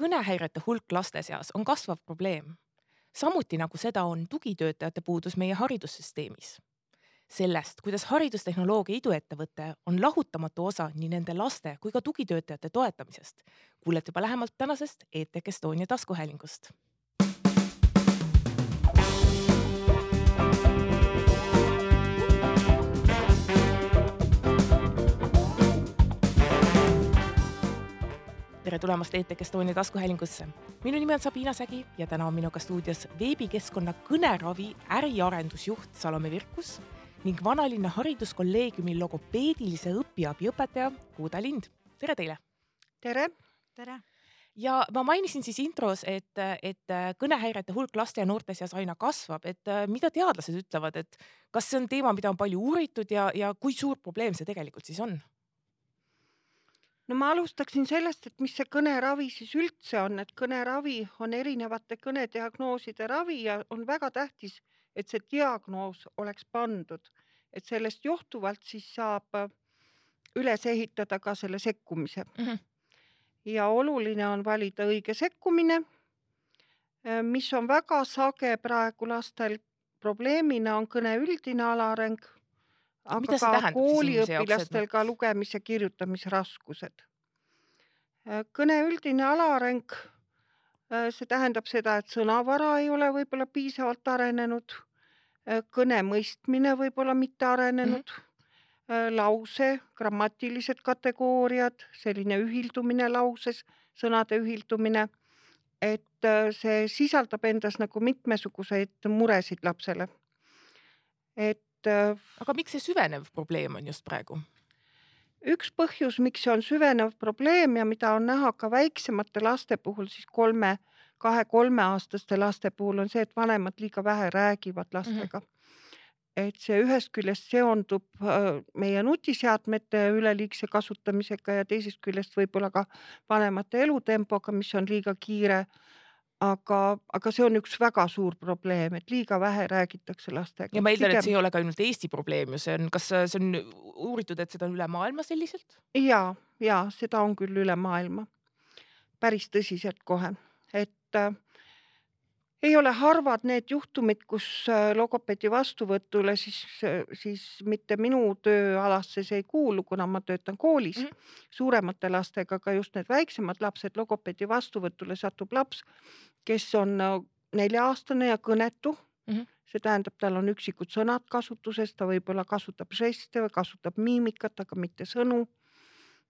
kõnehäirete hulk laste seas on kasvav probleem. samuti nagu seda on tugitöötajate puudus meie haridussüsteemis. sellest, kuidas haridustehnoloogia iduettevõte on lahutamatu osa nii nende laste kui ka tugitöötajate toetamisest, kuulete juba lähemalt tänasest ETK Estonia taskuhäälingust tere tulemast ETK Estonia taskuhäälingusse. minu nimi on Sabina Sägi ja täna on minuga stuudios veebikeskkonna Kõneravi äriarendusjuht Salome Virkus ning Vanalinna Hariduskolleegiumi logopeedilise õpiabi õpetaja Kuuda Lind. tere teile. tere. tere. ja ma mainisin siis intros, et, et kõnehäirete hulk laste ja noorte seas aina kasvab, et mida teadlased ütlevad, et kas see on teema, mida on palju uuritud ja, ja kui suur probleem see tegelikult siis on? No ma alustaksin sellest, et mis see kõneravi siis üldse on, et kõneravi on erinevate kõnediagnooside ravi ja on väga tähtis, et see diagnoos oleks pandud, et sellest johtuvalt siis saab üles ehitada ka selle sekkumise mm. -hmm. ja oluline on valida õige sekkumine, mis on väga sage praegu lastel probleemina, on kõne üldine alaareng aga ka kooliõpilastel ka lugemis- ja kirjutamisraskused. Äh, kõne üldine alaareng, äh, see tähendab seda, et sõnavara ei ole võib-olla piisavalt arenenud, äh, kõne mõistmine võib-olla mitte arenenud mm, -hmm. lause, grammatilised kategooriad, selline ühildumine lauses, sõnade ühildumine, et see sisaldab endas nagu mitmesuguseid muresid lapsele. et et. aga miks see süvenev probleem on just praegu? üks põhjus, miks see on süvenev probleem ja mida on näha ka väiksemate laste puhul, siis kolme, kahe-kolmeaastaste laste puhul on see, et vanemad liiga vähe räägivad lastega mm. -hmm et see ühest küljest seondub meie nutiseadmete üleliigse kasutamisega ja teisest küljest võib-olla ka vanemate elutempoga, mis on liiga kiire aga, aga see on üks väga suur probleem, et liiga vähe räägitakse lastega. ja ma eeldan Pigem..., et see ei ole ka ainult Eesti probleem ju, see on, kas see on uuritud, et seda on üle maailma selliselt? ja, ja seda on küll üle maailma päris tõsiselt kohe, et äh, ei ole harvad need juhtumid, kus äh, logopeedi vastuvõtule siis, äh, siis mitte minu tööalasse see ei kuulu, kuna ma töötan koolis mm -hmm. suuremate lastega, aga just need väiksemad lapsed, logopeedi vastuvõtule satub laps, kes on äh, nelja-aastane ja kõnetu mm. -hmm. see tähendab, tal on üksikud sõnad kasutuses, ta võib-olla kasutab žeste või kasutab miimikat, aga mitte sõnu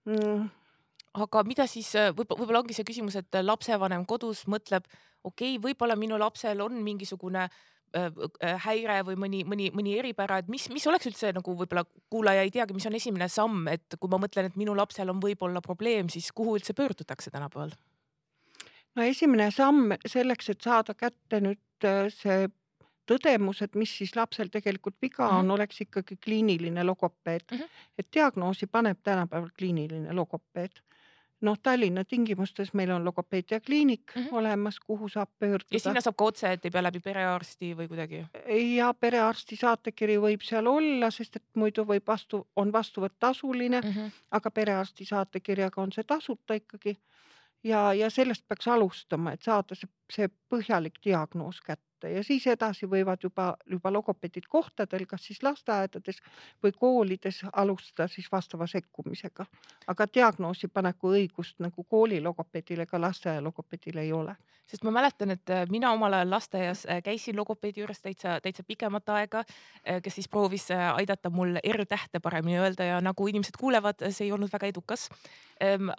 mm aga mida siis võib-olla võib ongi see küsimus, et lapsevanem kodus mõtleb, okei okay,, võib-olla minu lapsel on mingisugune häire või mõni, mõni, mõni eripära, et mis, mis oleks üldse nagu võib-olla kuulaja ei teagi, mis on esimene samm, et kui ma mõtlen, et minu lapsel on võib-olla probleem, siis kuhu üldse pöördutakse tänapäeval? no esimene samm selleks, et saada kätte nüüd see tõdemus, et mis siis lapsel tegelikult viga on mm, -hmm. oleks ikkagi kliiniline logopeed mm. -hmm. et diagnoosi paneb tänapäeval kliiniline logopeed noh, Tallinna tingimustes meil on logopeediakliinik mm -hmm. olemas, kuhu saab pöörduda. ja sinna saab ka otse, et ei pea läbi perearsti või kuidagi? ja perearsti saatekiri võib seal olla, sest et muidu võib vastu, on vastuvõtt tasuline mm, -hmm. aga perearsti saatekirjaga on see tasuta ikkagi. ja, ja sellest peaks alustama, et saada see, see põhjalik diagnoos kätte ja siis edasi võivad juba, juba logopeedid kohtadel, kas siis lasteaedades või koolides alustada siis vastava sekkumisega. aga diagnoosi paneku õigust nagu kooli logopeedil ega lasteaia logopeedil ei ole. sest ma mäletan, et äh, mina omal ajal lasteaias äh, käisin logopeedi juures täitsa, täitsa pikemat aega, äh, kes siis proovis aidata mul R-tähte paremini öelda ja nagu inimesed kuulevad, see ei olnud väga edukas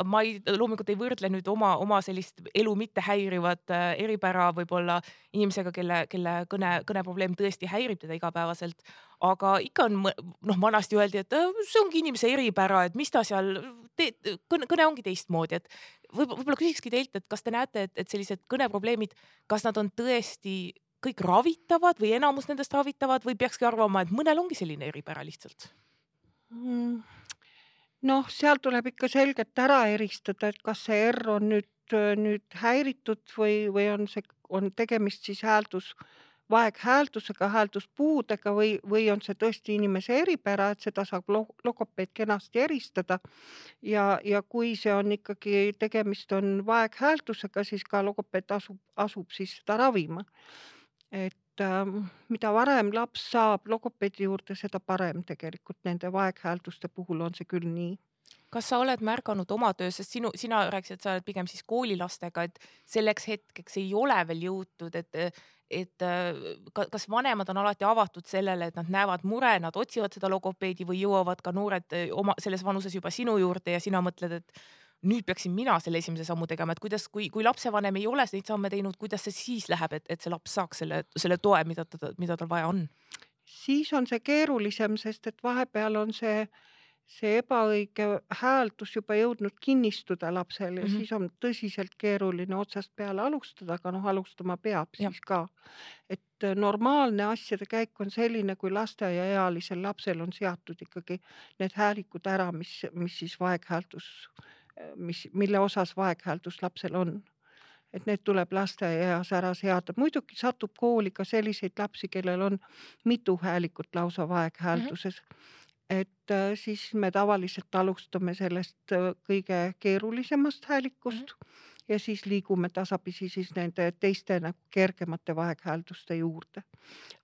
ma ei, loomulikult ei võrdle nüüd oma, oma sellist elu mitte häirivat eripära võib-olla inimesega, kelle, kelle kõne, kõneprobleem tõesti häirib teda igapäevaselt. aga ikka on, noh, vanasti öeldi, et äh, see ongi inimese eripära, et mis ta seal teeb, kõne, kõne ongi teistmoodi, et võib-olla võib küsikski teilt, et kas te näete, et, et sellised kõneprobleemid, kas nad on tõesti kõik ravitavad või enamus nendest ravitavad või peakski arvama, et mõnel ongi selline eripära lihtsalt mm.? noh, seal tuleb ikka selgelt ära eristada, et kas see R on nüüd, nüüd häiritud või, või on see, on tegemist siis hääldus vaeghääldusega, häälduspuudega või, või on see tõesti inimese eripära, et seda saab logopeed kenasti eristada. ja, ja kui see on ikkagi, tegemist on vaeghääldusega, siis ka logopeed asub, asub siis seda ravima. et äh, mida varem laps saab logopeedi juurde, seda parem tegelikult nende vaeghäälduste puhul on see küll nii kas sa oled märganud oma töös, sest sinu, sina rääkisid, et sa oled pigem siis koolilastega, et selleks hetkeks ei ole veel jõutud, et et kas vanemad on alati avatud sellele, et nad näevad mure, nad otsivad seda logopeedi või jõuavad ka noored oma selles vanuses juba sinu juurde ja sina mõtled, et nüüd peaksin mina selle esimese sammu tegema, et kuidas, kui, kui lapsevanem ei ole neid samme teinud, kuidas see siis läheb, et, et see laps saaks selle, selle toe, mida ta, mida tal vaja on? siis on see keerulisem, sest et vahepeal on see äh, see ebaõige hääldus juba jõudnud kinnistuda lapsel ja mm -hmm. siis on tõsiselt keeruline otsast peale alustada, aga noh, alustama peab ja. siis ka. et äh, normaalne asjade käik on selline, kui lasteaiaealisel lapsel on seatud ikkagi need häälikud ära, mis, mis siis vaeghääldus, äh, mis, mille osas vaeghääldus lapsel on et need tuleb lasteaiaeas ära seada. muidugi satub kooli ka selliseid lapsi, kellel on mitu häälikut lausa vaeghäälduses mm. -hmm et äh, siis me tavaliselt alustame sellest äh, kõige keerulisemast häälikust mm -hmm. ja siis liigume tasapisi siis nende teiste nagu kergemate vaeghäälduste juurde.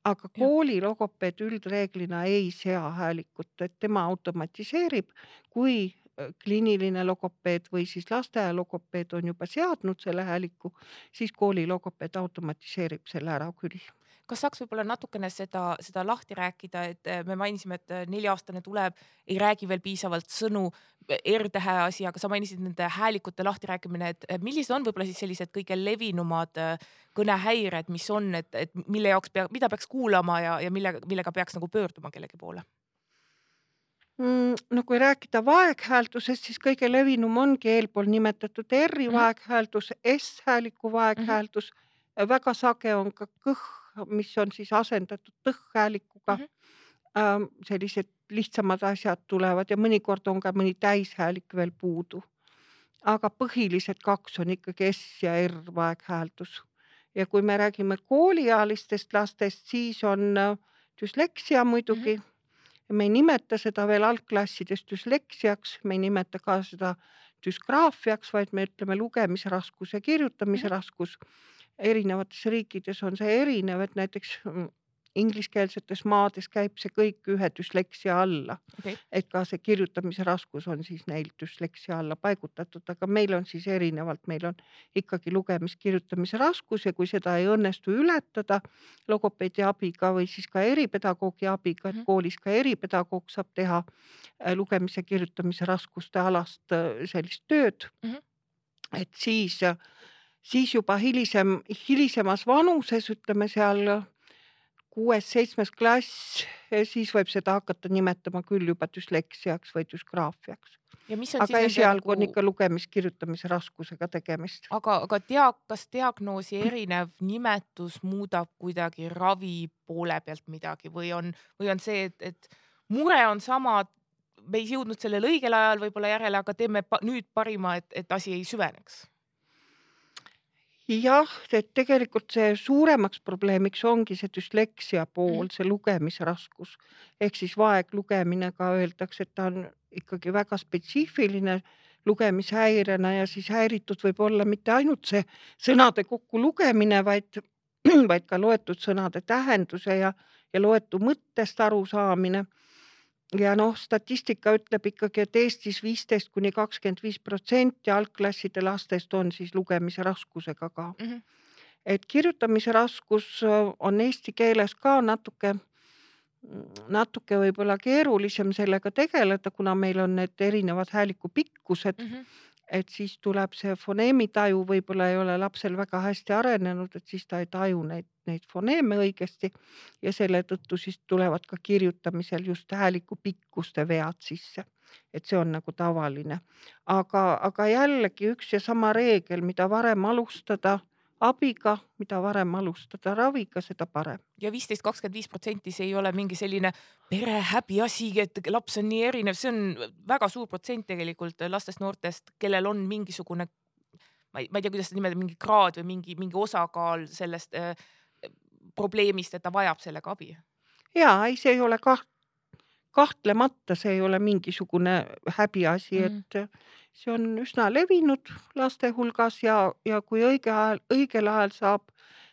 aga kooli logopeed üldreeglina ei sea häälikut, et tema automatiseerib, kui äh, kliiniline logopeed või siis lasteaia logopeed on juba seadnud selle hääliku, siis kooli logopeed automatiseerib selle ära küll kas saaks võib-olla natukene seda, seda lahti rääkida, et eh, me mainisime, et eh, nelja-aastane tuleb, ei räägi veel piisavalt sõnu, R-tähe asi, aga sa mainisid nende häälikute lahtirääkimine, et millised on võib-olla siis sellised kõige levinumad eh, kõnehäired, mis on, et, et mille jaoks pea, mida peaks kuulama ja, ja millega, millega peaks nagu pöörduma kellegi poole? Mm, no kui rääkida vaeghääldusest, siis kõige levinum ongi eelpool nimetatud R-i mm -hmm. vaeghääldus, S-hääliku vaeghääldus mm. -hmm. väga sage on ka kõh mis on siis asendatud tõhkhäälikuga mm. -hmm. sellised lihtsamad asjad tulevad ja mõnikord on ka mõni täishäälik veel puudu. aga põhilised kaks on ikkagi S ja R vaeghääldus. ja kui me räägime kooliealistest lastest, siis on äh, düsleksia muidugi mm. -hmm. me ei nimeta seda veel algklassides düsleksiaks, me ei nimeta ka seda düsgraafiaks, vaid me ütleme lugemisraskus ja kirjutamisraskus mm. -hmm erinevates riikides on see erinev, et näiteks mm, ingliskeelsetes maades käib see kõik ühe düsleksia alla okay.. et ka see kirjutamise raskus on siis neil düsleksia alla paigutatud, aga meil on siis erinevalt, meil on ikkagi lugemis-kirjutamise raskus ja kui seda ei õnnestu ületada logopeedi abiga või siis ka eripedagoogi abiga, et mhm. koolis ka eripedagoog saab teha äh, lugemise, kirjutamise raskuste alast äh, sellist tööd mm. -hmm. et siis siis juba hilisem, hilisemas vanuses, ütleme seal kuues-seitsmes klass, siis võib seda hakata nimetama küll juba düsleksiaks või düsgraafiaks. aga esialgu on nagu... ikka lugemis-kirjutamise raskusega tegemist. aga, aga tea, kas diagnoosi erinev nimetus muudab kuidagi ravi poole pealt midagi või on, või on see, et, et mure on sama, me ei jõudnud sellel õigel ajal võib-olla järele, aga teeme pa nüüd parima, et, et asi ei süveneks jah, et tegelikult see suuremaks probleemiks ongi see düsleksia pool, mm. see lugemisraskus ehk siis vaeglugemine ka öeldakse, et ta on ikkagi väga spetsiifiline lugemishäirena ja siis häiritud võib olla mitte ainult see sõnade kokkulugemine, vaid, vaid ka loetud sõnade tähenduse ja, ja loetu mõttest arusaamine ja noh, statistika ütleb ikkagi, et Eestis viisteist kuni kakskümmend viis protsenti algklasside lastest on siis lugemise raskusega ka mm. -hmm. et kirjutamise raskus äh, on eesti keeles ka natuke, natuke võib-olla keerulisem sellega tegeleda, kuna meil on need erinevad hääliku pikkused mm. -hmm et siis tuleb see foneemitaju võib-olla ei ole lapsel väga hästi arenenud, et siis ta ei taju neid, neid foneeme õigesti ja selle tõttu siis tulevad ka kirjutamisel just hääliku pikkuste vead sisse. et see on nagu tavaline, aga, aga jällegi üks ja sama reegel, mida varem alustada abiga, mida varem alustada raviga, seda parem. ja viisteist, kakskümmend viis protsenti, see ei ole mingi selline pere häbiasi, et laps on nii erinev, see on väga suur protsent tegelikult lastest-noortest, kellel on mingisugune, ma ei, ma ei tea, kuidas seda nimetada, mingi kraad või mingi, mingi osakaal sellest äh, probleemist, et ta vajab sellega abi. ja ei, see ei ole kaht-, kahtlemata see ei ole mingisugune häbiasi mm, et see on üsna levinud laste hulgas ja, ja kui õige ajal, õigel ajal saab,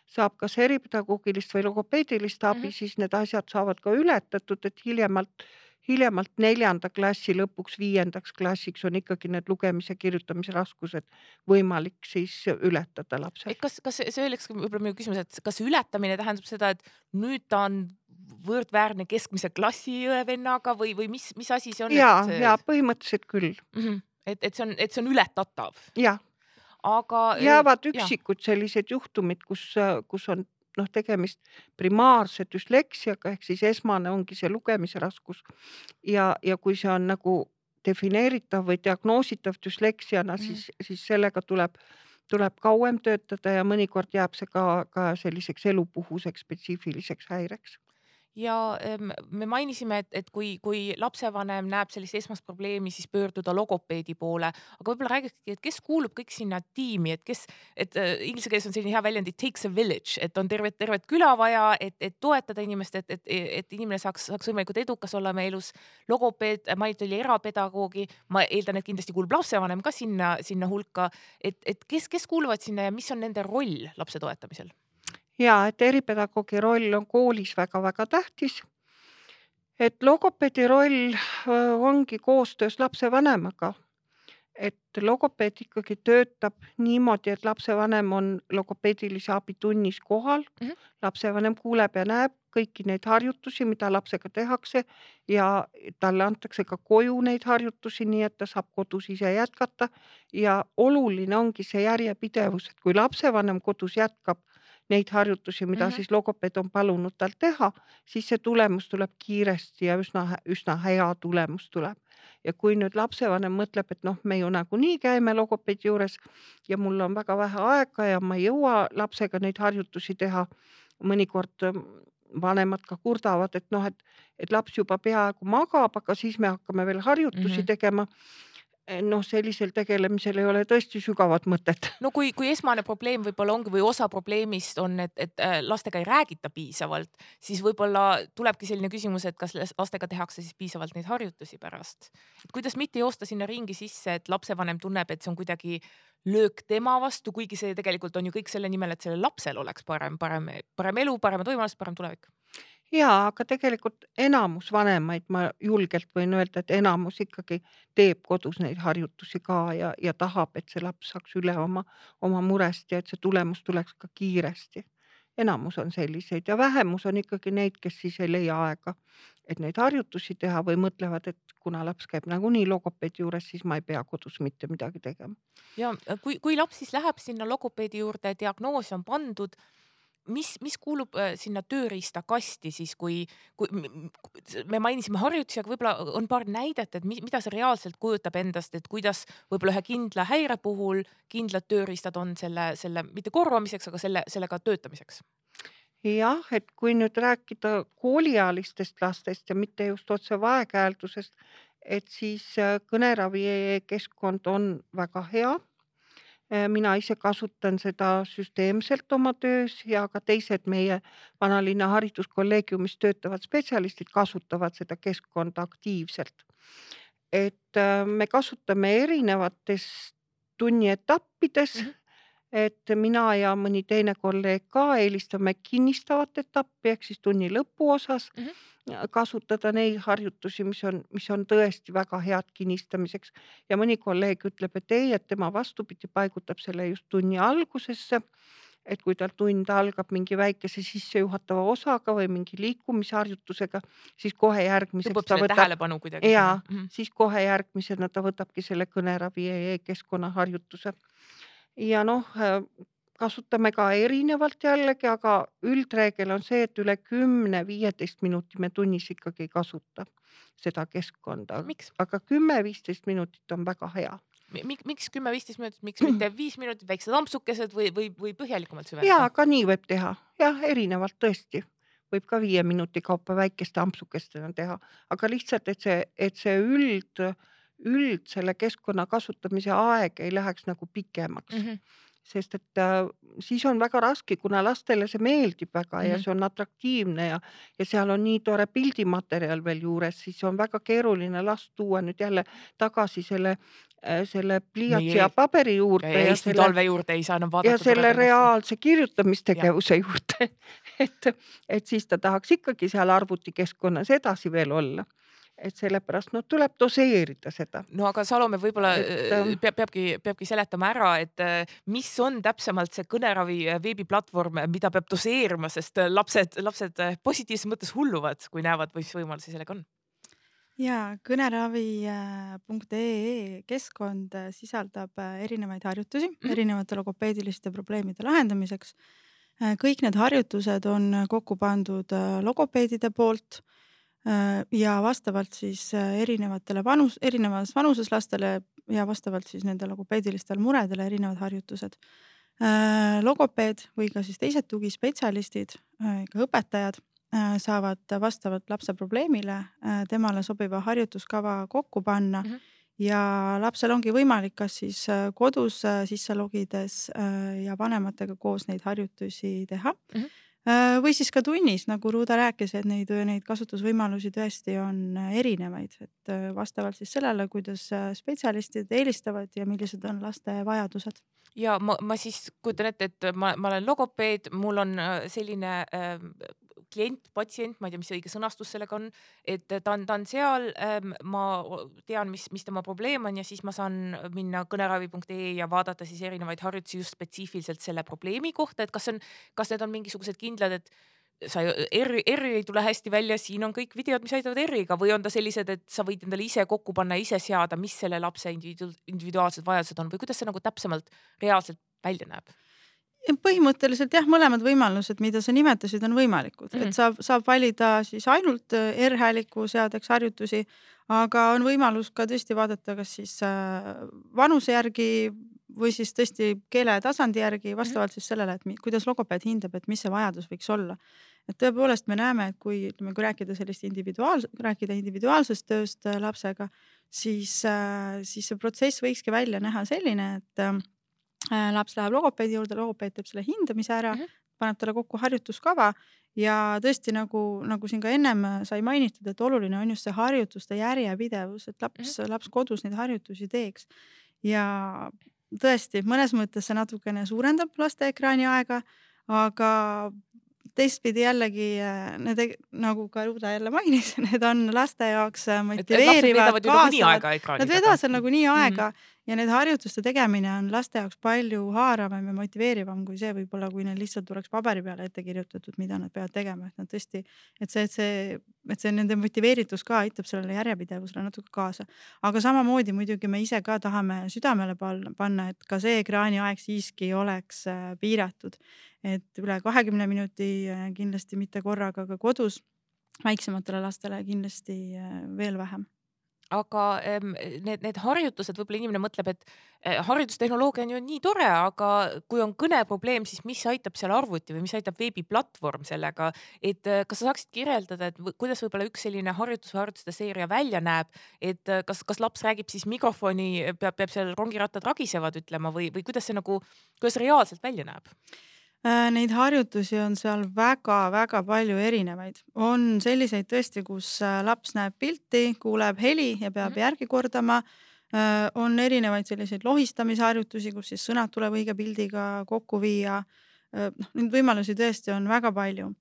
saab kas eripedagoogilist või logopeedilist abi mm, -hmm. siis need asjad saavad ka ületatud, et hiljemalt hiljemalt neljanda klassi lõpuks, viiendaks klassiks on ikkagi need lugemise, kirjutamise raskused võimalik siis ületada lapsel. kas, kas see oleks võib-olla minu küsimus, et kas ületamine tähendab seda, et nüüd ta on võrdväärne keskmise klassi õe-vennaga või, või mis, mis asi see on? ja see..., ja põhimõtteliselt küll mm. -hmm. Et, et see on, et see on ületatav. jah. aga. jäävad üksikud ja. sellised juhtumid, kus, kus on noh, tegemist primaarse düsleksiaga ehk siis esmane ongi see lugemise raskus. ja, ja kui see on nagu defineeritav või diagnoositav düsleksiana mm., siis, siis sellega tuleb, tuleb kauem töötada ja mõnikord jääb see ka, ka selliseks elupuhuseks spetsiifiliseks häireks ja ehm, me mainisime, et, et kui, kui lapsevanem näeb sellist esmast probleemi, siis pöörduda logopeedi poole, aga võib-olla räägikski, et kes kuulub kõik sinna tiimi, et kes, et äh, inglise keeles on selline hea väljend it takes a village, et on tervet, tervet küla vaja, et, et toetada inimest, et, et, et inimene saaks, saaks võimalikult edukas olla oma elus. logopeed, mainiti oli erapedagoogi, ma eeldan, et kindlasti kuulub lapsevanem ka sinna, sinna hulka, et, et kes, kes kuuluvad sinna ja mis on nende roll lapse toetamisel ja et eripedagoogi roll on koolis väga-väga tähtis. et logopeedi roll ongi koostöös lapsevanemaga. et logopeed ikkagi töötab niimoodi, et lapsevanem on logopeedilise abi tunnis kohal mm. -hmm. lapsevanem kuuleb ja näeb kõiki neid harjutusi, mida lapsega tehakse ja talle antakse ka koju neid harjutusi, nii et ta saab kodus ise jätkata. ja oluline ongi see järjepidevus, et kui lapsevanem kodus jätkab neid harjutusi, mida mm -hmm. siis logopeed on palunud tal teha, siis see tulemus tuleb kiiresti ja üsna, üsna hea tulemus tuleb. ja kui nüüd lapsevanem mõtleb, et noh, me ju nagunii käime logopeedi juures ja mul on väga vähe aega ja ma ei jõua lapsega neid harjutusi teha, mõnikord mm, vanemad ka kurdavad, et noh, et, et laps juba peaaegu magab, aga siis me hakkame veel harjutusi mm -hmm. tegema noh, sellisel tegelemisel ei ole tõesti sügavat mõtet. no kui, kui esmane probleem võib-olla ongi või osa probleemist on, et, et äh, lastega ei räägita piisavalt, siis võib-olla tulebki selline küsimus, et kas lastega tehakse siis piisavalt neid harjutusi pärast. kuidas mitte joosta sinna ringi sisse, et lapsevanem tunneb, et see on kuidagi löök tema vastu, kuigi see tegelikult on ju kõik selle nimel, et sellel lapsel oleks parem, parem, parem elu, paremad võimalused, parem tulevik jaa, aga tegelikult enamus vanemaid, ma julgelt võin öelda, et enamus ikkagi teeb kodus neid harjutusi ka ja, ja tahab, et see laps saaks üle oma, oma murest ja et see tulemus tuleks ka kiiresti. enamus on selliseid ja vähemus on ikkagi neid, kes siis ei leia aega, et neid harjutusi teha või mõtlevad, et kuna laps käib nagunii logopeedi juures, siis ma ei pea kodus mitte midagi tegema. ja kui, kui laps siis läheb sinna logopeedi juurde, diagnoos on pandud mis, mis kuulub äh, sinna tööriistakasti siis, kui, kui me mainisime harjutusi, aga võib-olla on paar näidet, et mida see reaalselt kujutab endast, et kuidas võib-olla ühe kindla häire puhul kindlad tööriistad on selle, selle mitte korvamiseks, aga selle, sellega töötamiseks? jah, et kui nüüd rääkida kooliealistest lastest ja mitte just otse vaeghääldusest, et siis äh, kõneravikeskkond on väga hea mina ise kasutan seda süsteemselt oma töös ja ka teised meie vanalinna hariduskolleegiumis töötavad spetsialistid kasutavad seda keskkonda aktiivselt. et äh, me kasutame erinevates tunnietappides mm. -hmm et mina ja mõni teine kolleeg ka eelistame kinnistavat etappi ehk siis tunni lõpuosas mm -hmm kasutada neid harjutusi, mis on, mis on tõesti väga head kinnistamiseks ja mõni kolleeg ütleb, et ei, et tema vastupidi paigutab selle just tunni algusesse. et kui tal tund algab mingi väikese sissejuhatava osaga või mingi liikumisharjutusega, siis kohe järgmiseks. tähelepanu kuidagi. ja mm -hmm. siis kohe järgmisena ta võtabki selle kõneravi e keskkonnaharjutuse ja noh, kasutame ka erinevalt jällegi, aga üldreegel on see, et üle kümne-viieteist minuti me tunnis ikkagi ei kasuta seda keskkonda. aga kümme-viisteist minutit on väga hea. Miks kümme-viisteist minutit, miks mitte viis minutit, väiksed ampsukesed või, või, või põhjalikumalt süveneda? ja ka nii võib teha, jah, erinevalt tõesti, võib ka viie minuti kaupa väikeste ampsukestena teha, aga lihtsalt, et see, et see üld, üld selle keskkonna kasutamise aeg ei läheks nagu pikemaks mm. -hmm sest et äh, siis on väga raske, kuna lastele see meeldib väga mm -hmm. ja see on atraktiivne ja, ja seal on nii tore pildimaterjal veel juures, siis on väga keeruline last tuua nüüd jälle tagasi selle, selle pliiatsi ja paberi ja juurde ja Eesti selle talve juurde ei saa enam vaadata. ja selle reaalse kirjutamistegevuse juurde, et, et siis ta tahaks ikkagi seal arvutikeskkonnas edasi veel olla. Et sellepärast no tuleb doseerida seda. no aga Salome võib-olla äh, ähm, peab, peabki, peabki seletama ära, et äh, mis on täpsemalt see kõneravi äh, veebiplatvorm, mida peab doseerima, sest lapsed, lapsed positiivses mõttes hulluvad, kui näevad, mis võimalusi sellega on. ja kõneravi.ee keskkond sisaldab erinevaid harjutusi mm. -hmm. erinevate logopeediliste probleemide lahendamiseks. kõik need harjutused on kokku pandud logopeedide poolt ja vastavalt siis äh, erinevatele vanus, erinevas vanuses lastele ja vastavalt siis nende logopeedilistele muredele erinevad harjutused. logopeed või ka siis teised tugispetsialistid, ka õpetajad äh, saavad vastavalt lapse probleemile äh, temale sobiva harjutuskava kokku panna mm. -hmm. ja lapsel ongi võimalik kas siis äh, kodus äh, sisse logides äh, ja vanematega koos neid harjutusi teha mm. -hmm või siis ka tunnis, nagu Ruuda rääkis, et neid, neid kasutusvõimalusi tõesti on erinevaid, et äh, vastavalt siis sellele, kuidas spetsialistid eelistavad ja millised on laste vajadused. Ja ma, ma siis kujutan ette, et ma, ma olen logopeed, mul on äh, selline äh, klient, patsient, ma ei tea, mis õige sõnastus sellega on, et ta on, ta on seal ähm,, ma tean, mis, mis tema probleem on ja siis ma saan minna kõneravi.ee ja vaadata siis erinevaid harjutusi just spetsiifiliselt selle probleemi kohta, et kas on, kas need on mingisugused kindlad, et sa R, R ei tule hästi välja, siin on kõik videod, mis aitavad R-iga või on ta sellised, et sa võid endale ise kokku panna, ise seada, mis selle lapse individu, individuaalsed vajadused on või kuidas see nagu täpsemalt reaalselt välja näeb? Põhimõtteliselt jah, mõlemad võimalused, mida sa nimetasid, on võimalikud mm, -hmm. et saab, saab valida siis ainult R-hääliku seadeks harjutusi, aga on võimalus ka tõesti vaadata, kas siis äh, vanuse järgi või siis tõesti keeletasandi järgi vastavalt siis sellele, et kuidas logopeed hindab, et mis see vajadus võiks olla. et tõepoolest me näeme, et kui ütleme, kui rääkida sellist individuaals-, rääkida individuaalsest tööst äh, lapsega, siis äh,, siis see protsess võikski välja näha selline, et äh, laps läheb logopeedi juurde, logopeed teeb selle hindamise ära mm, -hmm. paneb talle kokku harjutuskava ja tõesti nagu, nagu siin ka ennem sai mainitud, et oluline on just see harjutuste järjepidevus, et laps mm, -hmm. laps kodus neid harjutusi teeks. ja tõesti, mõnes mõttes see natukene suurendab laste ekraaniaega, aga teistpidi jällegi need nagu ka Ruuda jälle mainis, need on laste jaoks motiveerivad, kaasavad. Nad veedavad seal nagunii aega mm -hmm. Ja need harjutuste tegemine on laste jaoks palju haaravam ja motiveerivam kui see võib-olla, kui neil lihtsalt tuleks paberi peale ette kirjutatud, mida nad peavad tegema, et nad tõesti, et see, et see, et see nende motiveeritus ka aitab sellele järjepidevusele natuke kaasa. aga samamoodi muidugi me ise ka tahame südamele panna, et ka see ekraaniaeg siiski oleks piiratud. Et üle kahekümne minuti kindlasti mitte korraga, aga kodus väiksematele lastele kindlasti veel vähem aga need, need harjutused, võib-olla inimene mõtleb, et harjutustehnoloogia on ju nii tore, aga kui on kõneprobleem, siis mis aitab seal arvuti või mis aitab veebiplatvorm sellega, et kas sa saaksid kirjeldada, et kuidas võib-olla üks selline harjutus või harjutuste seeria välja näeb, et kas, kas laps räägib siis mikrofoni, peab, peab seal rongirattad ragisevad ütlema või, või kuidas see nagu, kuidas reaalselt välja näeb? Neid harjutusi on seal väga-väga palju erinevaid, on selliseid tõesti, kus laps näeb pilti, kuuleb heli ja peab mm -hmm. järgi kordama. on erinevaid selliseid lohistamisharjutusi, kus siis sõnad tuleb õige pildiga kokku viia. noh, neid võimalusi tõesti on väga palju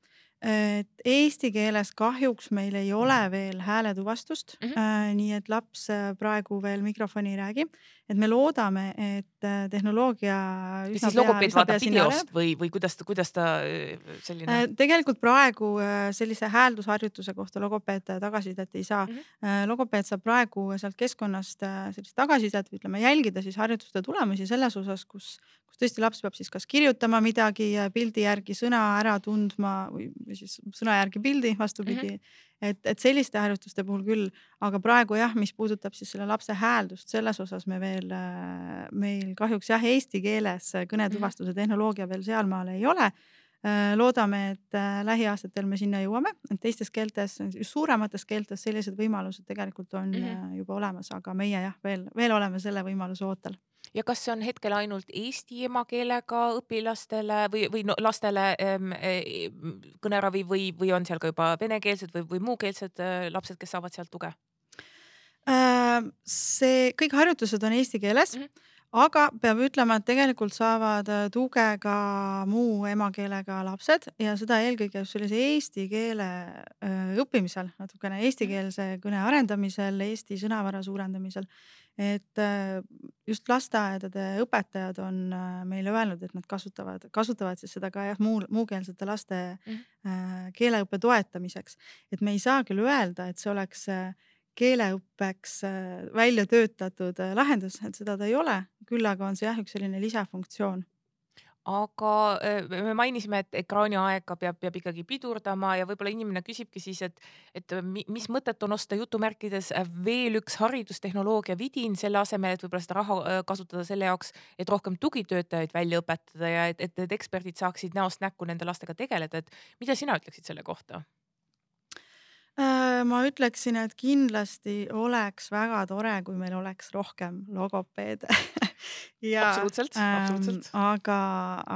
et eesti keeles kahjuks meil ei ole veel hääletuvastust mm, -hmm. nii et laps praegu veel mikrofoni ei räägi, et me loodame, et tehnoloogia. siis logopeed vaatab videost või, või kuidas kuidas ta selline? tegelikult praegu sellise hääldusharjutuse kohta logopeed tagasisidet ei saa mm. -hmm. logopeed saab praegu sealt keskkonnast sellist tagasisidet ütleme, jälgida siis harjutuste tulemusi selles osas, kus, kus tõesti laps peab siis kas kirjutama midagi pildi järgi sõna ära tundma või, siis sõna järgi pildi, vastupidi mm. -hmm. et, et selliste harjutuste puhul küll, aga praegu jah, mis puudutab siis selle lapse hääldust, selles osas me veel, meil kahjuks jah, eesti keeles kõnetuvastuse Mhm. tehnoloogia veel sealmaal ei ole loodame, et lähiaastatel me sinna jõuame, et teistes keeltes, suuremates keeltes sellised võimalused tegelikult on mm -hmm. juba olemas, aga meie jah, veel, veel oleme selle võimaluse ootel ja kas see on hetkel ainult eesti emakeelega õpilastele või, või no, lastele ähm, kõneravi või, või on seal ka juba venekeelsed või, või muukeelsed äh, lapsed, kes saavad sealt tuge? see, kõik harjutused on eesti keeles mm. -hmm aga peab ütlema, et tegelikult saavad äh, tuge ka muu emakeelega lapsed ja seda eelkõige just sellise eesti keele äh, õppimisel, natukene eestikeelse kõne arendamisel, eesti sõnavara suurendamisel. Et äh, just lasteaedade õpetajad on meile öelnud, et nad kasutavad, kasutavad siis seda ka jah, muu, muukeelsete laste mm -hmm. keeleõppe toetamiseks. et me ei saa küll öelda, et see oleks keeleõppeks äh, välja töötatud äh, lahendus, et seda ta ei ole, küll aga on see jah, üks selline lisafunktsioon aga äh, me mainisime, et ekraaniaega peab, peab ikkagi pidurdama ja võib-olla inimene küsibki siis, et, et mis mõtet on osta jutumärkides veel üks haridustehnoloogia vidin selle asemel, et võib-olla seda raha kasutada selle jaoks, et rohkem tugitöötajaid välja õpetada ja et, et need eksperdid saaksid näost näkku nende lastega tegeleda, et mida sina ütleksid selle kohta? Äh, ma ütleksin, et kindlasti oleks väga tore, kui meil oleks rohkem logopeede ja absoluutselt, absoluutselt. Ähm, aga,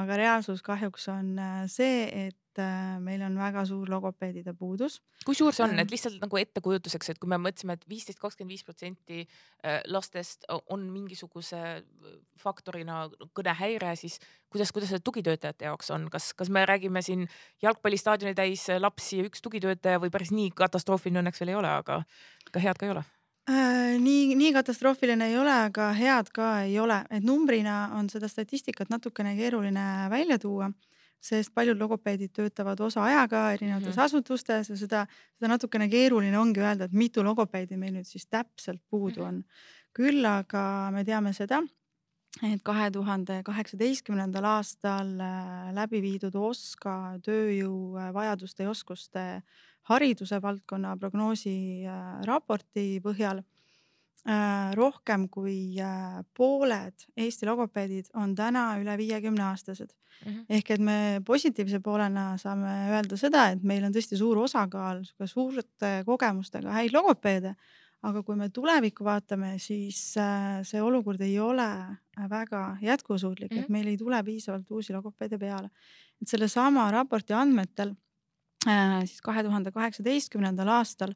aga reaalsus kahjuks on äh, see, et äh, meil on väga suur logopeedide puudus. kui suur see on, et lihtsalt nagu ettekujutuseks, et kui me mõtlesime et, et viisteist, kakskümmend viis protsenti äh, lastest on mingisuguse faktorina kõnehäire, siis kuidas, kuidas see tugitöötajate jaoks on, kas, kas me räägime siin jalgpallistaadioni täis lapsi ja üks tugitöötaja või päris nii katastroofiline õnneks veel ei ole, aga ega head ka ei ole? Nii, nii katastroofiline ei ole, aga head ka ei ole, et numbrina on seda statistikat natukene keeruline välja tuua sest paljud logopeedid töötavad osaajaga erinevates mm -hmm. asutustes ja seda, seda natukene keeruline ongi öelda, et mitu logopeedi meil nüüd siis täpselt puudu on. küll aga me teame seda, et kahe tuhande kaheksateistkümnendal aastal äh, läbi viidud OSKA tööjõuvajaduste ja oskuste hariduse valdkonna prognoosi äh, raporti põhjal Äh, rohkem kui äh, pooled Eesti logopeedid on täna üle viiekümne aastased mm. -hmm. ehk et me positiivse poolena saame öelda seda, et meil on tõesti suur osakaal suurte kogemustega häid logopeede. aga kui me tulevikku vaatame, siis see olukord ei ole väga jätkusuutlik mm, -hmm. et meil ei tule piisavalt uusi logopeede peale. et sellesama raporti andmetel siis kahe tuhande kaheksateistkümnendal aastal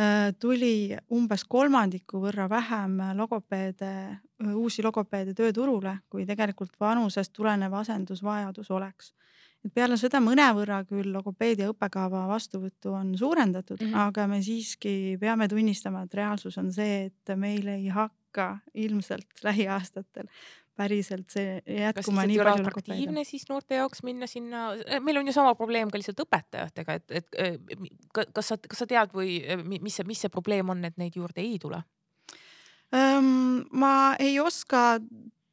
Äh, tuli umbes kolmandiku võrra vähem logopeede, äh, uusi logopeede tööturule, kui tegelikult vanusest tulenev asendusvajadus oleks. et peale seda mõnevõrra küll logopeedia õppekava vastuvõttu on suurendatud mm, -hmm. aga me siiski peame tunnistama, et reaalsus on see, et meil ei hakka ilmselt lähiaastatel päriselt see jätkuma nii palju atraktiivne siis noorte jaoks minna sinna, eh, meil on ju sama probleem ka lihtsalt õpetajatega, et, et eh, kas sa, kas sa tead või eh, mis see, mis see probleem on, et neid juurde ei tule? ma ei oska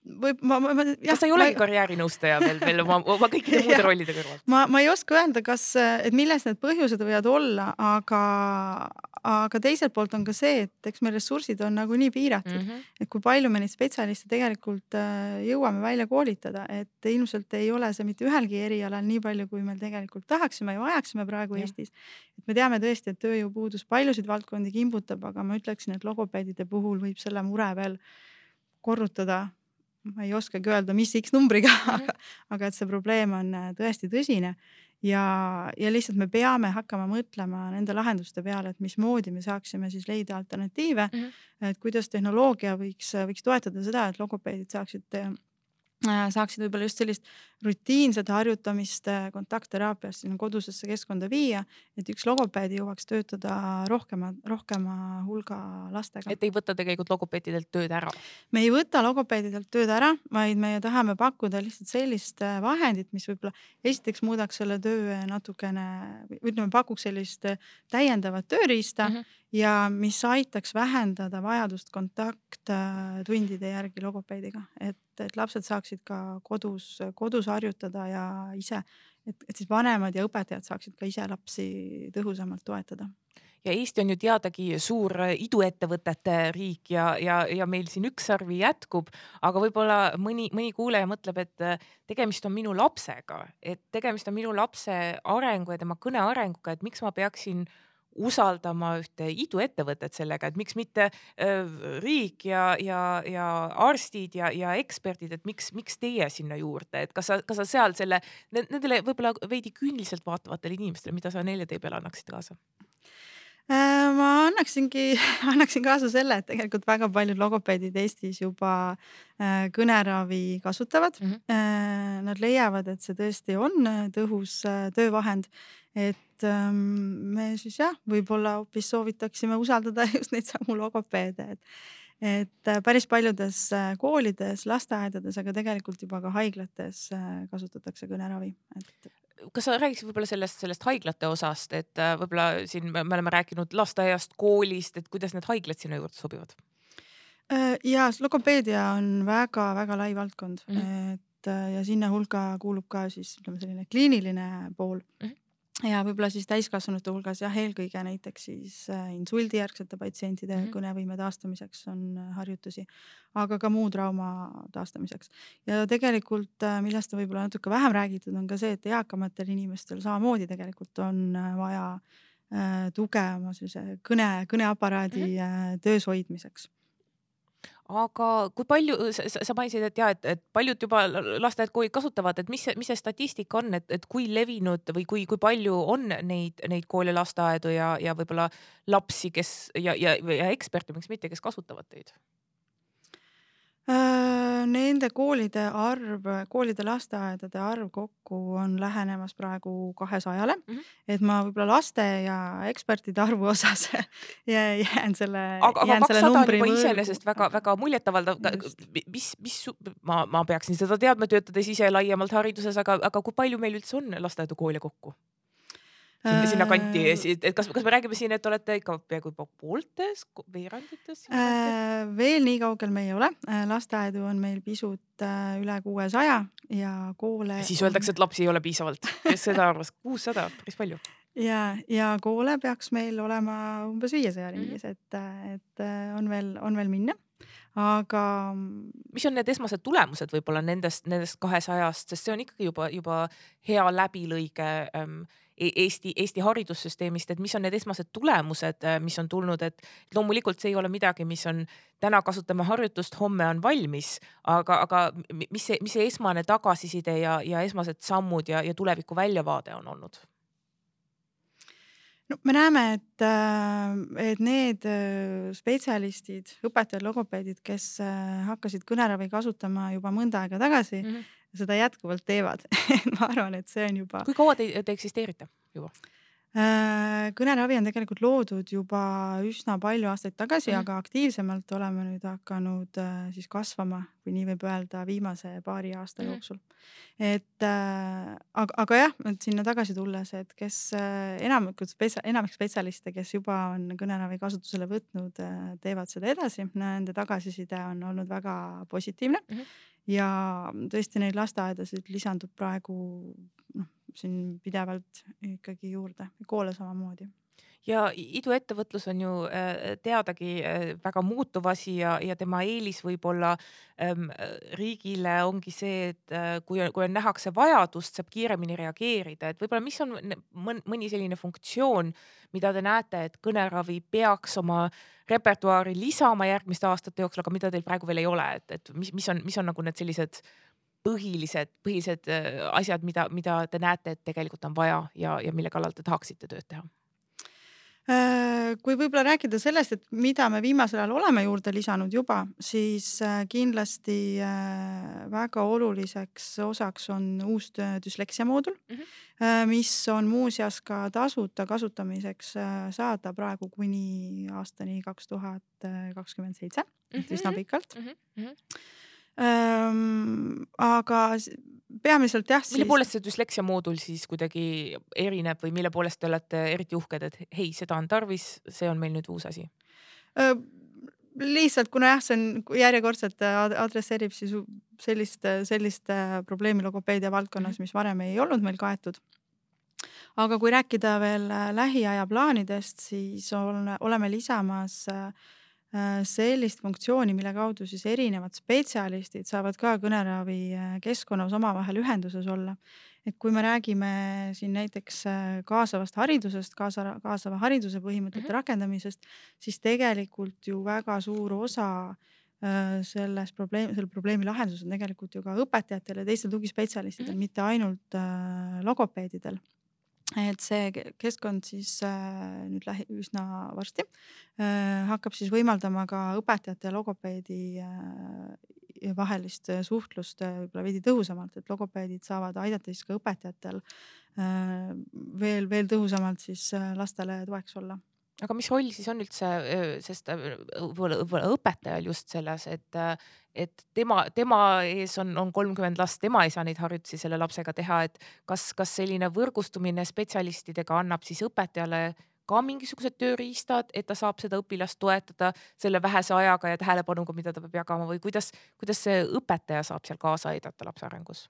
või ma, ma, ma. kas sa ei olegi karjäärinõustaja veel, veel oma, oma kõikide muude rollide kõrval? ma, ma ei oska öelda, kas, et milles need põhjused võivad olla, aga, aga teiselt poolt on ka see, et eks meil ressursid on nagunii piiratud mm. -hmm. et kui palju me neid spetsialiste tegelikult äh, jõuame välja koolitada, et ilmselt ei ole see mitte ühelgi erialal nii palju, kui me tegelikult tahaksime ja vajaksime praegu ja. Eestis. et me teame tõesti, et tööjõupuudus paljusid valdkondi kimbutab, aga ma ütleksin, et logopeedide puhul võib selle mure veel korrutada ma ei oskagi öelda, mis X numbriga mm, -hmm. aga, aga et see probleem on äh, tõesti tõsine ja, ja lihtsalt me peame hakkama mõtlema nende lahenduste peale, et mismoodi me saaksime siis leida alternatiive mm, -hmm. et kuidas tehnoloogia võiks, võiks toetada seda, et logopeedid saaksid Äh, saaksid võib-olla just sellist rutiinset harjutamist äh, kontaktteraapiast sinna kodusesse keskkonda viia, et üks logopeed jõuaks töötada rohkema, rohkema hulga lastega. et ei võta tegelikult logopeedidelt tööd ära? me ei võta logopeedidelt tööd ära, vaid me tahame pakkuda lihtsalt sellist äh, vahendit, mis võib-olla esiteks muudaks selle töö natukene, ütleme, pakuks sellist täiendavat tööriista mm -hmm. Ja mis aitaks vähendada vajadust kontakttundide järgi logopeediga, et et, lapsed saaksid ka kodus, kodus harjutada ja ise, et, et siis vanemad ja õpetajad saaksid ka ise lapsi tõhusamalt toetada. Ja Eesti on ju teadagi suur iduettevõtete riik ja, ja, ja meil siin ükssarvi jätkub, aga võib-olla mõni, mõni kuulaja mõtleb, et tegemist on minu lapsega, et tegemist on minu lapse arengu ja tema kõne arenguga, et miks ma peaksin usaldama ühte iduettevõtet sellega, et miks mitte äh, riik ja, ja, ja arstid ja, ja eksperdid, et miks, miks teie sinna juurde, et kas sa, kas sa seal selle nendele võib-olla veidi küüniliselt vaatavatele inimestele, mida sa neile tee peale annaksid kaasa? Äh, ma annaksingi, annaksin kaasa selle, et tegelikult väga paljud logopeedid Eestis juba äh, kõneravi kasutavad mm. -hmm. Nad leiavad, et see tõesti on tõhus töövahend, et ähm, me siis jah, võib-olla hoopis soovitaksime usaldada just neid samu logopeede, et et päris paljudes koolides, lasteaedades, aga tegelikult juba ka haiglates kasutatakse kõneravi, et kas sa räägiksid võib-olla sellest, sellest haiglate osast, et äh, võib-olla siin me oleme rääkinud lasteaiast, koolist, et kuidas need haiglad sinna juurde sobivad? Äh, ja logopeedia on väga-väga lai valdkond mm, -hmm. et äh, ja sinna hulka kuulub ka siis ütleme selline kliiniline pool mm. -hmm ja võib-olla siis täiskasvanute hulgas jah, eelkõige näiteks siis äh, insuldijärgsete patsientide mm -hmm. kõnevõime taastamiseks on äh, harjutusi, aga ka muu trauma taastamiseks. ja tegelikult, äh, millest on võib-olla natuke vähem räägitud, on ka see, et eakamatel inimestel samamoodi tegelikult on vaja tuge oma sellise kõne, kõneaparaadi mm -hmm. töös hoidmiseks aga kui palju, sa mainisid, et ja, et, et paljud juba lasteaed-koolid kasutavad, et mis mis see statistika on, et, et kui levinud või kui, kui palju on neid, neid koole, lasteaedu ja, ja võib-olla lapsi, kes ja, ja, ja eksperte, miks mitte, kes kasutavad teid? Äh, nende koolide arv, koolide lasteaedade arv kokku on lähenemas praegu kahesajale mm. -hmm. et ma võib-olla laste ja ekspertide arvu osas jään selle. aga, aga kakssada on juba iseenesest väga-väga muljetavaldav. mis, mis ma, ma peaksin seda teadma, töötades ise laiemalt hariduses, aga, aga kui palju meil üldse on lasteaedu, koole kokku? Sinna, kanti, äh, et kas, kas me räägime siin, et olete ikka peaaegu juba pooltes, veerandites? Äh, veel nii kaugel me ei ole, äh, lasteaedu on meil pisut üle kuuesaja ja koole. siis öeldakse, et lapsi ei ole piisavalt, kes seda arvas, kuussada, päris palju ja, ja koole peaks meil olema umbes viiesaja ringis, mhm. et, et on veel, on veel minna aga. mis on need esmased tulemused võib-olla nendest, nendest kahesajast, sest see on ikkagi juba, juba hea läbilõige ähm, Eesti, Eesti haridussüsteemist, et mis on need esmased tulemused, äh, mis on tulnud, et loomulikult see ei ole midagi, mis on täna kasutame harjutust, homme on valmis, aga, aga mis see, mis see esmane tagasiside ja, ja esmased sammud ja, ja tuleviku väljavaade on olnud? no me näeme, et, äh, et need äh, spetsialistid, õpetajad, logopeedid, kes hakkasid kõneravi kasutama juba mõnda aega tagasi mm, -hmm seda jätkuvalt teevad ma arvan, et see on juba. kui kaua te, te eksisteerite juba? Äh, kõneravi on tegelikult loodud juba üsna palju aastaid tagasi mm, aga aktiivsemalt oleme nüüd hakanud äh, siis kasvama, kui nii võib öelda, viimase paari aasta mm jooksul. et äh, aga, aga jah, et sinna tagasi tulles, et kes enamikud spetsia-, enamik spetsialiste, kes juba on kõneravi kasutusele võtnud teevad seda edasi, nende tagasiside on olnud väga positiivne mm. -hmm ja tõesti neid lasteaedasid lisandub praegu siin pidevalt ikkagi juurde, koole samamoodi. Ja iduettevõtlus on ju äh, teadagi äh, väga muutuv asi ja, ja tema eelis võib-olla ähm, riigile ongi see, et äh, kui, kui on nähakse vajadust, saab kiiremini reageerida, et võib-olla mis on mõni selline funktsioon, mida te näete, et kõneravi peaks oma repertuaari lisama järgmiste aastate jooksul, aga mida teil praegu veel ei ole, et, et mis, mis on, mis on nagu need sellised põhilised, põhilised asjad, mida, mida te näete, et tegelikult on vaja ja, ja mille kallal te tahaksite tööd teha? Äh, kui võib-olla rääkida sellest, et mida me viimasel ajal oleme juurde lisanud juba, siis äh, kindlasti äh, väga oluliseks osaks on uus düsleksia moodul mm, -hmm. mis on muuseas ka tasuta kasutamiseks saada praegu kuni aastani kaks tuhat kakskümmend seitse, et üsna mhm. pikalt mm. -hmm. Ähm, aga peamiselt jah. mille poolest see düsleksia moodul siis kuidagi erineb või mille poolest te olete eriti uhked, et hei, seda on tarvis, see on meil nüüd uus asi? lihtsalt kuna jah, see on järjekordselt adresseerib siis sellist, sellist probleemi logopeedia valdkonnas, mhm. mis varem ei olnud meil kaetud. aga kui rääkida veel lähiaja plaanidest, siis on, oleme lisamas äh, sellist funktsiooni, mille kaudu siis erinevad spetsialistid saavad ka kõneravi keskkonnas omavahel ühenduses olla. et kui me räägime siin näiteks kaasavast haridusest, kaasa, kaasava hariduse põhimõtete mm -hmm. rakendamisest, siis tegelikult ju väga suur osa selles probleem, selle probleemi lahendus on tegelikult ju ka õpetajatel ja teistel tugispetsialistidel mm, -hmm. mitte ainult logopeedidel et see keskkond siis äh, nüüd lähi, üsna varsti äh, hakkab siis võimaldama ka õpetajate ja logopeedi äh, vahelist suhtlust võib-olla veidi tõhusamalt, et logopeedid saavad aidata siis ka õpetajatel veel, veel tõhusamalt siis lastele toeks olla. Aga mis roll siis on üldse, sest võib-olla võib õpetajal just selles, et, et tema, tema ees on, on kolmkümmend last, tema ei saa neid harjutusi selle lapsega teha, et kas, kas selline võrgustumine spetsialistidega annab siis õpetajale ka mingisugused tööriistad, et ta saab seda õpilast toetada selle vähese ajaga ja tähelepanuga, mida ta peab jagama või kuidas, kuidas see õpetaja saab seal kaasa aidata lapse arengus?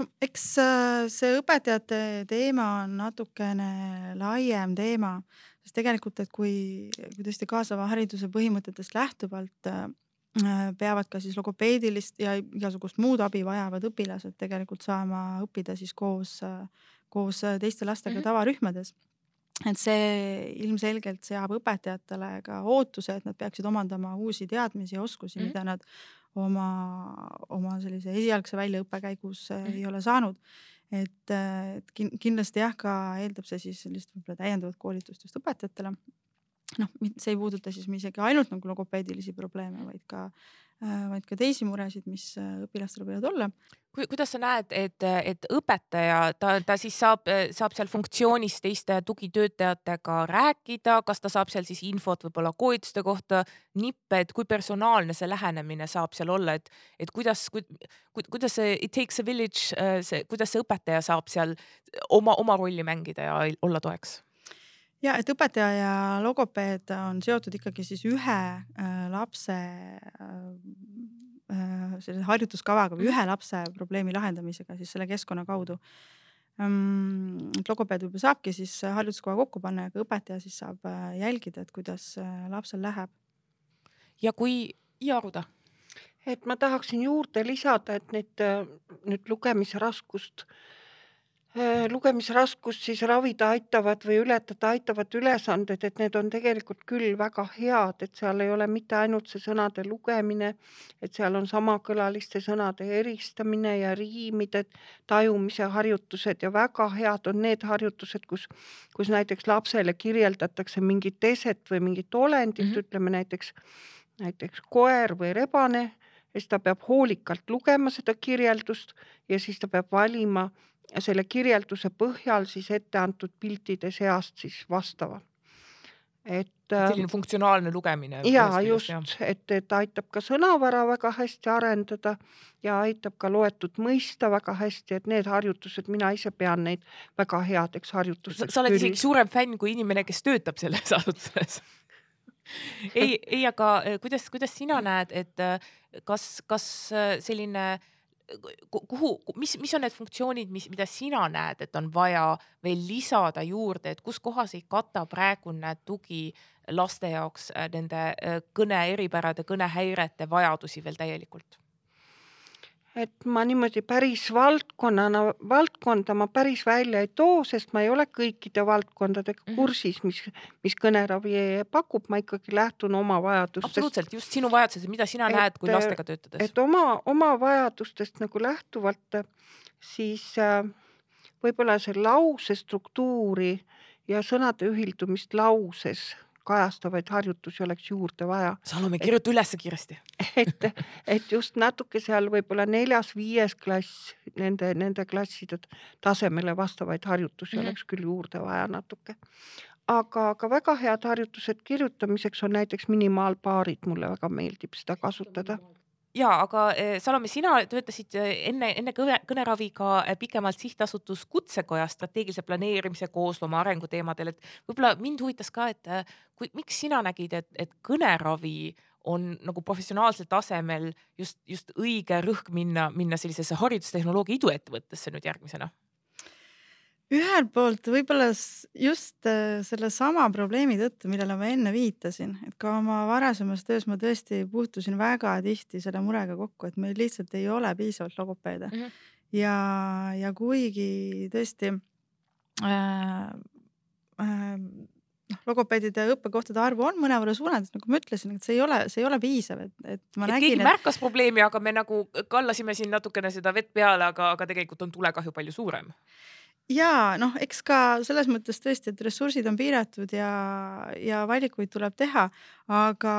no eks äh, see õpetajate teema on natukene laiem teema, sest tegelikult, et kui, kui tõesti kaasava hariduse põhimõtetest lähtuvalt äh, peavad ka siis logopeedilist ja igasugust muud abi vajavad õpilased tegelikult saama õppida siis koos, koos teiste lastega mm -hmm. tavarühmades et see ilmselgelt seab õpetajatele ka ootuse, et nad peaksid omandama uusi teadmisi ja oskusi mm, -hmm. mida nad oma, oma sellise esialgse väljaõppe käigus mm -hmm. ei ole saanud. et, et kindlasti jah, ka eeldab see siis sellist võib-olla täiendavat koolitust just õpetajatele. Noh, see ei puuduta siis isegi ainult nagu logopeedilisi probleeme, vaid ka Äh, vaid ka teisi muresid, mis äh, õpilastel võivad olla. kuidas sa näed, et, et õpetaja, ta, ta siis saab, saab seal funktsioonis teiste tugitöötajatega rääkida, kas ta saab seal siis infot võib-olla koolituste kohta, nippe, et kui personaalne see lähenemine saab seal olla, et, et kuidas ku,, ku, kuidas see it takes a village, äh, see, kuidas see õpetaja saab seal oma, oma rolli mängida ja olla toeks? Ja et õpetaja ja logopeed on seotud ikkagi siis ühe äh, lapse äh, äh, sellise harjutuskavaga või ühe lapse probleemi lahendamisega siis selle keskkonna kaudu ähm,. et logopeed võib-olla saabki siis harjutuskava kokku panna ja ka õpetaja siis saab jälgida, et kuidas lapsel läheb. ja kui, Jaaruda? et ma tahaksin juurde lisada, et neid nüüd lugemisraskust Äh, lugemisraskust siis ravida aitavad või ületada aitavad ülesanded, et need on tegelikult küll väga head, et seal ei ole mitte ainult see sõnade lugemine, et seal on samakõlaliste sõnade eristamine ja riimide tajumise harjutused ja väga head on need harjutused, kus, kus näiteks lapsele kirjeldatakse mingit eset või mingit olendit mm, -hmm. ütleme näiteks, näiteks koer või rebane ja siis ta peab hoolikalt lugema seda kirjeldust ja siis ta peab valima selle kirjelduse põhjal siis ette antud piltide seast siis vastava. et selline funktsionaalne lugemine. ja just, et, et aitab ka sõnavara väga hästi arendada ja aitab ka loetut mõista väga hästi, et need harjutused, mina ise pean neid väga headeks harjutusteks. sa oled isegi suurem fänn kui inimene, kes töötab selles asutuses ei, ei, aga eh, kuidas, kuidas sina näed, et eh, kas, kas eh, selline kuhu, mis, mis on need funktsioonid, mis, mida sina näed, et on vaja veel lisada juurde, et kus kohas ei kata praegune tugi laste jaoks äh, nende äh, kõne eripärade, kõnehäirete vajadusi veel täielikult? Et ma niimoodi päris valdkonnana, valdkonda ma päris välja ei too, sest ma ei ole kõikide valdkondadega mhm. kursis, mis, mis kõneravi pakub, ma ikkagi lähtun oma vajadustest. absoluutselt, just sinu vajadused, mida sina et, näed, kui lastega töötades? et oma, oma vajadustest nagu lähtuvalt, siis äh, võib-olla see lause struktuuri ja sõnade ühildumist lauses kajastavaid harjutusi oleks juurde vaja. Salome, kirjuta ülesse kiiresti. et, et just natuke seal võib-olla neljas-viies klass, nende, nende klasside tasemele vastavaid harjutusi mm -hmm. oleks küll juurde vaja natuke. aga, aga väga head harjutused kirjutamiseks on näiteks minimaalpaarid, mulle väga meeldib seda kasutada ja aga eh, Salome, sina töötasid eh, enne, enne kõne, kõneraviga eh, pikemalt sihtasutus Kutsekoja strateegilise planeerimise kooslooma arenguteemadel, et võib-olla mind huvitas ka, et kui, miks sina nägid, et, et kõneravi on nagu professionaalsel tasemel just, just õige rõhk minna, minna sellisesse haridustehnoloogia iduettevõttesse nüüd järgmisena ühelt poolt võib-olla just äh, sellesama probleemi tõttu, millele ma enne viitasin, et ka oma varasemas töös ma tõesti puutusin väga tihti selle murega kokku, et meil lihtsalt ei ole piisavalt logopeede mm. -hmm. ja, ja kuigi tõesti äh, äh, noh, logopeedide õppekohtade arvu on mõnevõrra suurendatud, nagu ma ütlesin, et see ei ole, see ei ole piisav, et, et ma et nägin, keegi et märkas probleemi, aga me nagu kallasime siin natukene seda vett peale, aga, aga tegelikult on tulekahju palju suurem. Ja noh, eks ka selles mõttes tõesti, et ressursid on piiratud ja, ja valikuid tuleb teha, aga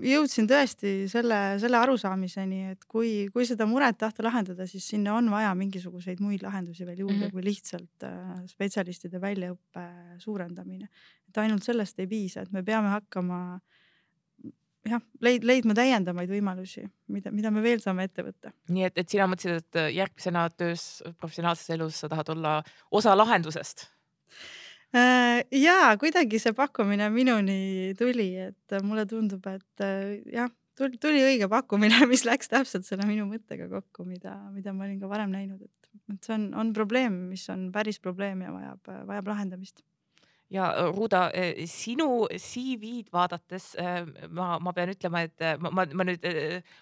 jõudsin tõesti selle, selle arusaamiseni, et kui, kui seda muret tahta lahendada, siis sinna on vaja mingisuguseid muid lahendusi veel juurde mm. -hmm. kui lihtsalt äh, spetsialistide väljaõppe suurendamine. et ainult sellest ei piisa, et me peame hakkama jah, leid-, leidma täiendavaid võimalusi, mida, mida me veel saame ette võtta. nii et, et sina mõtlesid, et järgmisena töös, professionaalses elus sa tahad olla osa lahendusest? Äh, ja kuidagi see pakkumine minuni tuli, et mulle tundub, et äh, jah, tuli, tuli õige pakkumine, mis läks täpselt selle minu mõttega kokku, mida, mida ma olin ka varem näinud, et, et see on, on probleem, mis on päris probleem ja vajab, vajab lahendamist ja Ruuda, sinu CV-d vaadates ma, ma pean ütlema, et ma, ma, ma nüüd,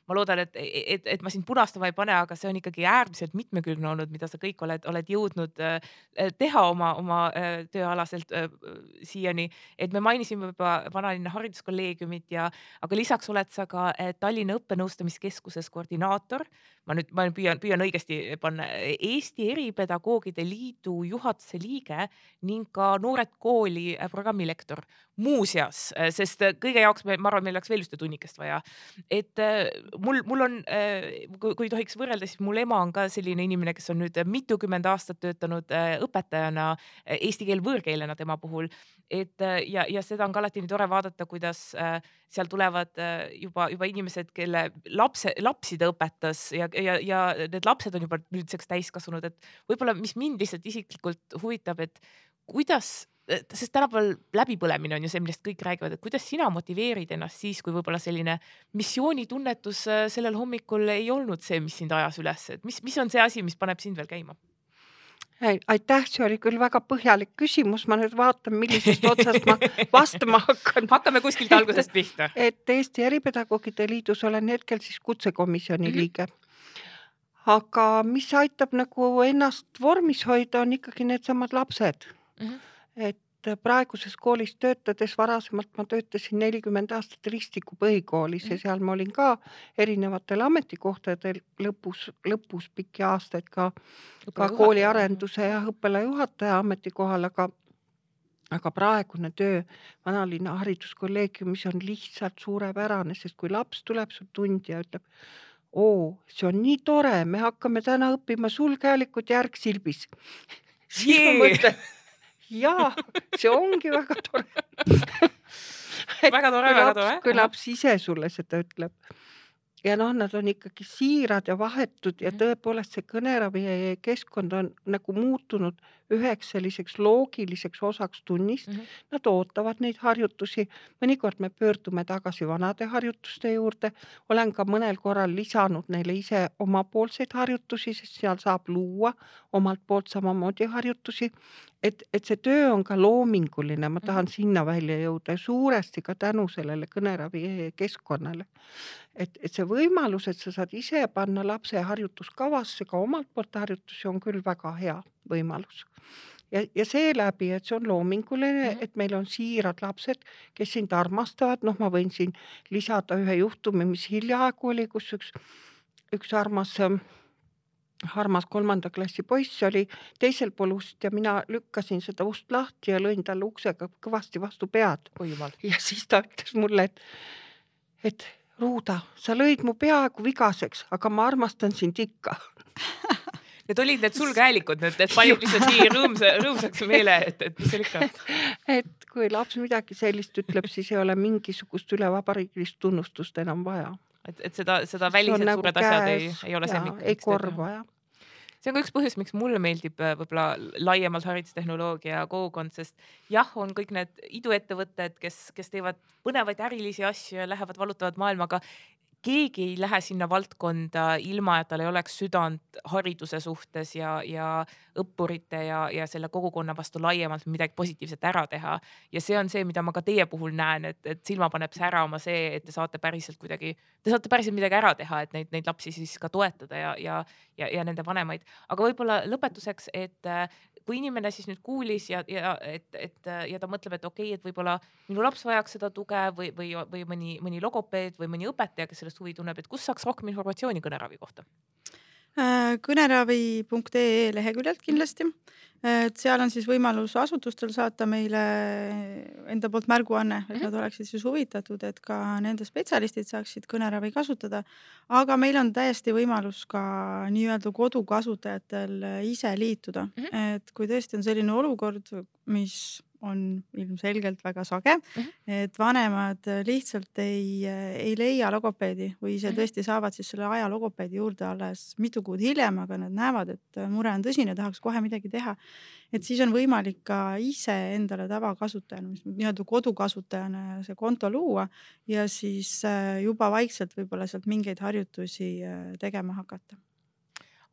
ma loodan, et, et, et ma sind punastama ei pane, aga see on ikkagi äärmiselt mitmekülgne olnud, mida sa kõik oled, oled jõudnud teha oma, oma tööalaselt siiani. et me mainisime juba Vanalinna Hariduskolleegiumit ja, aga lisaks oled sa ka Tallinna Õppenõustamiskeskuses koordinaator. ma nüüd, ma püüan, püüan õigesti panna, Eesti Eripedagoogide Liidu juhatuse liige ning ka Noored Kooli programmilektor muuseas, sest kõige jaoks me, ma arvan, meil oleks veel ühte tunnikest vaja. et mul, mul on, kui tohiks võrrelda, siis mul ema on ka selline inimene, kes on nüüd mitukümmend aastat töötanud õpetajana, eesti keel võõrkeelena tema puhul. et ja, ja seda on ka alati nii tore vaadata, kuidas seal tulevad juba, juba inimesed, kelle lapse, lapsi ta õpetas ja, ja, ja need lapsed on juba nüüdseks täiskasvanud, et võib-olla, mis mind lihtsalt isiklikult huvitab, et kuidas sest tänapäeval läbipõlemine on ju see, millest kõik räägivad, et kuidas sina motiveerid ennast siis, kui võib-olla selline missioonitunnetus sellel hommikul ei olnud see, mis sind ajas üles, et mis, mis on see asi, mis paneb sind veel käima? aitäh, see oli küll väga põhjalik küsimus, ma nüüd vaatan, millisest otsast ma vastama hakkan. hakkame kuskilt algusest pihta. et Eesti Eripedagoogide Liidus olen hetkel siis kutsekomisjoni mm -hmm. liige. aga mis aitab nagu ennast vormis hoida, on ikkagi needsamad lapsed mm. -hmm. Et praeguses koolis töötades, varasemalt ma töötasin nelikümmend aastat Ristiku põhikoolis ja seal ma olin ka erinevatel ametikohtadel lõpus, lõpus pikki aastaid ka, ka kooliarenduse ja õppealajuhataja ametikohal, aga aga praegune töö Vanalinna Hariduskolleegiumis on lihtsalt suurepärane, sest kui laps tuleb su tundi ja ütleb, oo, see on nii tore, me hakkame täna õppima sulgehäälikut järgsilbis. Siis ma mõtlen jaa, see ongi väga tore väga tore, väga tore. kui laps ise sulle seda ütleb. ja noh, nad on ikkagi siirad ja vahetud ja tõepoolest see kõneravi keskkond on nagu muutunud üheks selliseks loogiliseks osaks tunnist mm. -hmm. Nad ootavad neid harjutusi, mõnikord me pöördume tagasi vanade harjutuste juurde, olen ka mõnel korral lisanud neile ise omapoolseid harjutusi, sest seal saab luua omalt poolt samamoodi harjutusi. et, et see töö on ka loominguline, ma tahan mm -hmm. sinna välja jõuda ja suuresti ka tänu sellele kõneravi keskkonnale. et, et see võimalus, et sa saad ise panna lapse harjutuskavasse ka omalt poolt harjutusi, on küll väga hea võimalus ja, ja seeläbi, et see on loominguline mm, -hmm. et meil on siirad lapsed, kes sind armastavad, noh, ma võin siin lisada ühe juhtumi, mis hiljaaegu oli, kus üks, üks armas, armas kolmanda klassi poiss oli teisel pool ust ja mina lükkasin seda ust lahti ja lõin talle uksega kõvasti vastu pead. ja siis ta ütles mulle, et, et Ruuda, sa lõid mu peaaegu vigaseks, aga ma armastan sind ikka Need olid need sulghäälikud, need, need panid lihtsalt nii rõõmsa, rõõmsaks meele, et, et mis seal ikka. et kui laps midagi sellist ütleb, siis ei ole mingisugust ülevabariigilist tunnustust enam vaja. et, et seda, seda välised nagu suured käes, asjad ei, ei ole see, ei korva jah see on ka üks põhjus, miks mulle meeldib võib-olla laiemalt haridustehnoloogia kogukond, sest jah, on kõik need iduettevõtted, kes, kes teevad põnevaid ärilisi asju ja lähevad valutavad maailma, aga keegi ei lähe sinna valdkonda ilma, et tal ei oleks südant hariduse suhtes ja, ja õppurite ja, ja selle kogukonna vastu laiemalt midagi positiivset ära teha. ja see on see, mida ma ka teie puhul näen, et, et silma paneb särama see, et te saate päriselt kuidagi, te saate päriselt midagi ära teha, et neid, neid lapsi siis ka toetada ja, ja, ja, ja nende vanemaid. aga võib-olla lõpetuseks, et kui inimene siis nüüd kuulis ja, ja et, et ja ta mõtleb, et okei okay,, et võib-olla minu laps vajaks seda tuge või, või, või mõni, mõni logopeed või mõni õpetaja, kes sellest huvi tunneb, et kus saaks rohkem informatsiooni kõneravi kohta? Äh, kõneravi.ee leheküljelt kindlasti et seal on siis võimalus asutustel saata meile enda poolt märguanne, et -hmm. nad oleksid siis huvitatud, et ka nende spetsialistid saaksid kõneravi kasutada. aga meil on täiesti võimalus ka nii-öelda kodukasutajatel ise liituda -hmm. et kui tõesti on selline olukord, mis on ilmselgelt väga sage mm, -hmm. et vanemad lihtsalt ei, ei leia logopeedi või ise mhm. tõesti saavad siis selle aja logopeedi juurde alles mitu kuud hiljem, aga nad näevad, et mure on tõsine, tahaks kohe midagi teha. et siis on võimalik ka ise endale tavakasutajana, nii-öelda kodukasutajana see konto luua ja siis äh, juba vaikselt võib-olla sealt mingeid harjutusi äh, tegema hakata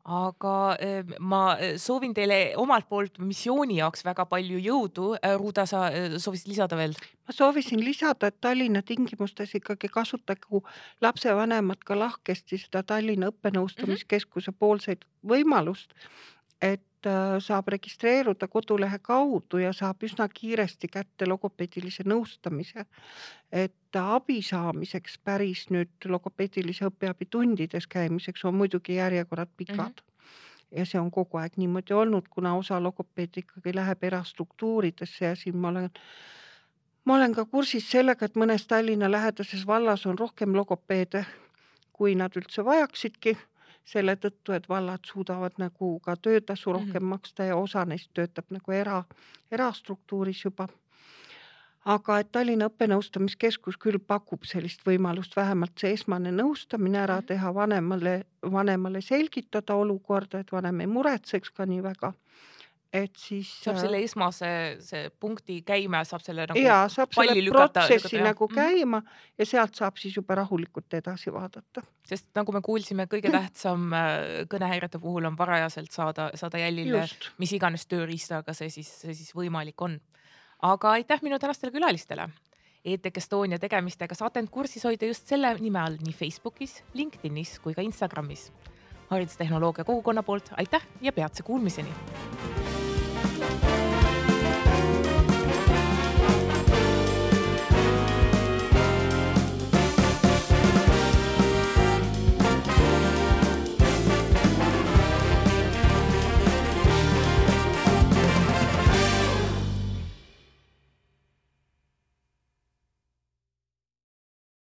aga eh, ma eh, soovin teile omalt poolt missiooni jaoks väga palju jõudu. Eh, Ruuda, sa soovisid lisada veel? ma soovisin lisada, et Tallinna tingimustes ikkagi kasutagu lapsevanemad ka lahkesti seda Tallinna Õppenõustamiskeskuse poolseid võimalust, et äh, saab registreeruda kodulehe kaudu ja saab üsna kiiresti kätte logopeedilise nõustamise. et abi saamiseks päris nüüd logopeedilise õppeabi tundides käimiseks on muidugi järjekorrad pikad mm. -hmm. ja see on kogu aeg niimoodi olnud, kuna osa logopeede ikkagi läheb erastruktuuridesse ja siin ma olen ma olen ka kursis sellega, et mõnes Tallinna lähedases vallas on rohkem logopeede, kui nad üldse vajaksidki selle tõttu, et vallad suudavad nagu ka töötasu rohkem mm -hmm. maksta ja osa neist töötab nagu era, erastruktuuris juba. aga et Tallinna Õppenõustamiskeskus küll pakub sellist võimalust, vähemalt see esmane nõustamine ära mhm. teha, vanemale, vanemale selgitada olukorda, et vanem ei muretseks ka nii väga et siis. saab äh, selle esmase, see punkti käima, saab selle nagu. ja saab selle lükata, protsessi lükata, nagu mm -hmm. käima ja sealt saab siis juba rahulikult edasi vaadata. sest nagu me kuulsime, kõige tähtsam äh, kõnehäirete puhul on varajaselt saada, saada jälile, mis iganes tööriistaga see siis, see siis võimalik on. aga aitäh minu tänastele külalistele. ETK Estonia tegemistega saate end kursis hoida just selle nime all nii Facebookis, LinkedInis kui ka Instagramis. haridustehnoloogia kogukonna poolt aitäh ja peatse kuulmiseni